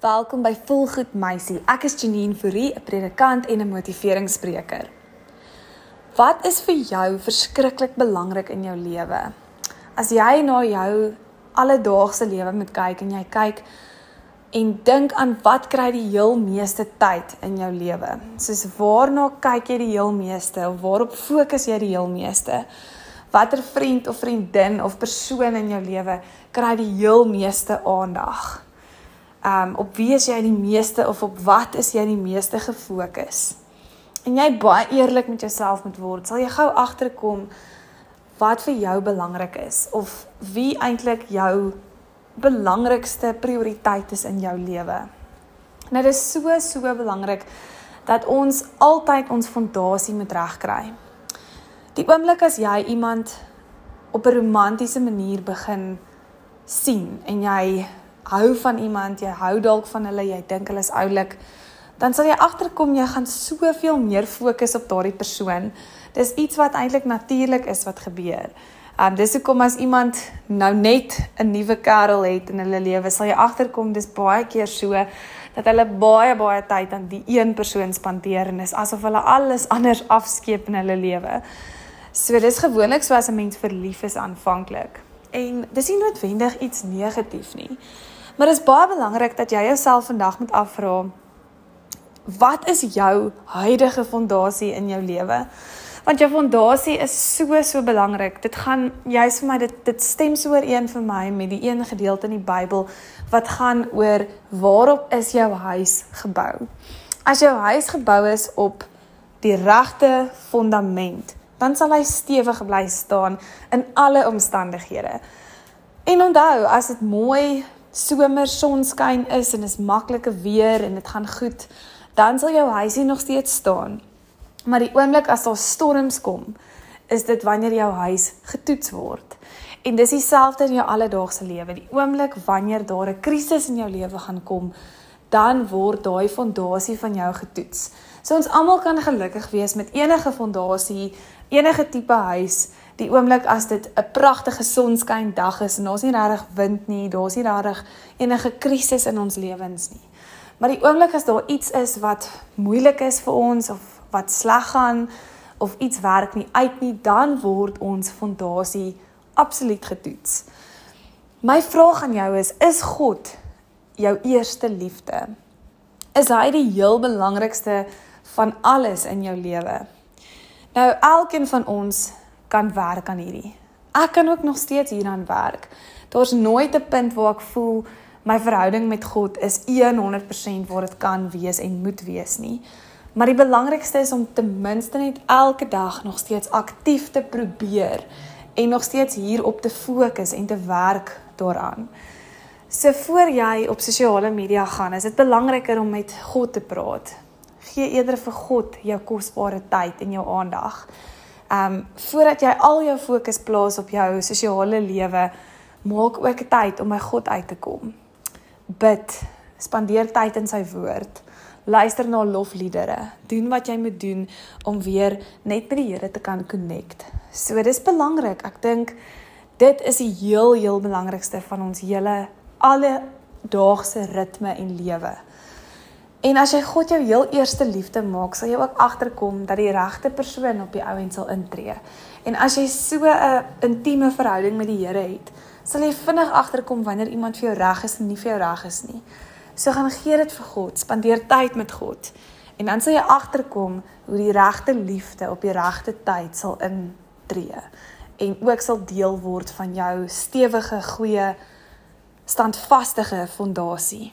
Welkom by Volgoed Meisie. Ek is Janine Fourie, 'n predikant en 'n motiveringsspreker. Wat is vir jou verskriklik belangrik in jou lewe? As jy na jou alledaagse lewe moet kyk en jy kyk en dink aan wat kry die heel meeste tyd in jou lewe? Soos waarna kyk jy die heel meeste of waarop fokus jy die heel meeste? Watter vriend of vriendin of persoon in jou lewe kry die heel meeste aandag? Um op wie is jy die meeste of op wat is jy die meeste gefokus? En jy baie eerlik met jouself moet word, sal jy gou agterkom wat vir jou belangrik is of wie eintlik jou belangrikste prioriteit is in jou lewe. Nou dit is so so belangrik dat ons altyd ons fondasie moet regkry. Die oomblik as jy iemand op 'n romantiese manier begin sien en jy hou van iemand, jy hou dalk van hulle, jy dink hulle is oulik, dan sal jy agterkom jy gaan soveel meer fokus op daardie persoon. Dis iets wat eintlik natuurlik is wat gebeur. Um dis hoekom as iemand nou net 'n nuwe kerel het in hulle lewe, sal jy agterkom dis baie keer so dat hulle baie baie tyd aan die een persoon spandeer en is asof hulle alles anders afskeep in hulle lewe. So dis gewoonlik so as 'n mens verlief is aanvanklik. En dis nie noodwendig iets negatief nie. Maar dit is baie belangrik dat jy jouself vandag moet afvra wat is jou huidige fondasie in jou lewe? Want jou fondasie is so so belangrik. Dit gaan jy's vir my dit dit stem so ooreen vir my met die een gedeelte in die Bybel wat gaan oor waarop is jou huis gebou? As jou huis gebou is op die regte fondament, dan sal hy stewig bly staan in alle omstandighede. En onthou, as dit mooi somer sonskyn is en is maklike weer en dit gaan goed, dan sal jou huisie nog steeds staan. Maar die oomblik as daar storms kom, is dit wanneer jou huis getoets word. En dis dieselfde in jou alledaagse lewe. Die oomblik wanneer daar 'n krisis in jou lewe gaan kom, dan word daai fondasie van jou getoets. So ons almal kan gelukkig wees met enige fondasie, enige tipe huis die oomblik as dit 'n pragtige sonskyn dag is en daar's nie regtig wind nie, daar's nie regtig enige krisis in ons lewens nie. Maar die oomblik as daar iets is wat moeilik is vir ons of wat sleg gaan of iets werk nie uit nie, dan word ons fondasie absoluut getoets. My vraag aan jou is: is God jou eerste liefde? Is hy die heel belangrikste van alles in jou lewe? Nou elkeen van ons kan werk aan hierdie. Ek kan ook nog steeds hieraan werk. Daar's nooit 'n punt waar ek voel my verhouding met God is 100% waar dit kan wees en moet wees nie. Maar die belangrikste is om ten minste net elke dag nog steeds aktief te probeer en nog steeds hierop te fokus en te werk daaraan. So voor jy op sosiale media gaan, is dit belangriker om met God te praat. Gee eerder vir God jou kosbare tyd en jou aandag. Um voordat jy al jou fokus plaas op jou sosiale lewe, maak ook tyd om by God uit te kom. Bid, spandeer tyd in sy woord. Luister na lofliedere. Doen wat jy moet doen om weer net met die Here te kan connect. So dis belangrik. Ek dink dit is die heel heel belangrikste van ons hele alle daagse ritme en lewe. En as jy God jou heel eerste liefde maak, sal jy ook agterkom dat die regte persoon op die ou end sal intree. En as jy so 'n intieme verhouding met die Here het, sal jy vinnig agterkom wanneer iemand vir jou reg is en nie vir jou reg is nie. So gaan gee dit vir God, spandeer tyd met God. En dan sal jy agterkom hoe die regte liefde op die regte tyd sal intree en ook sal deel word van jou stewige, goeie, standvaste fondasie.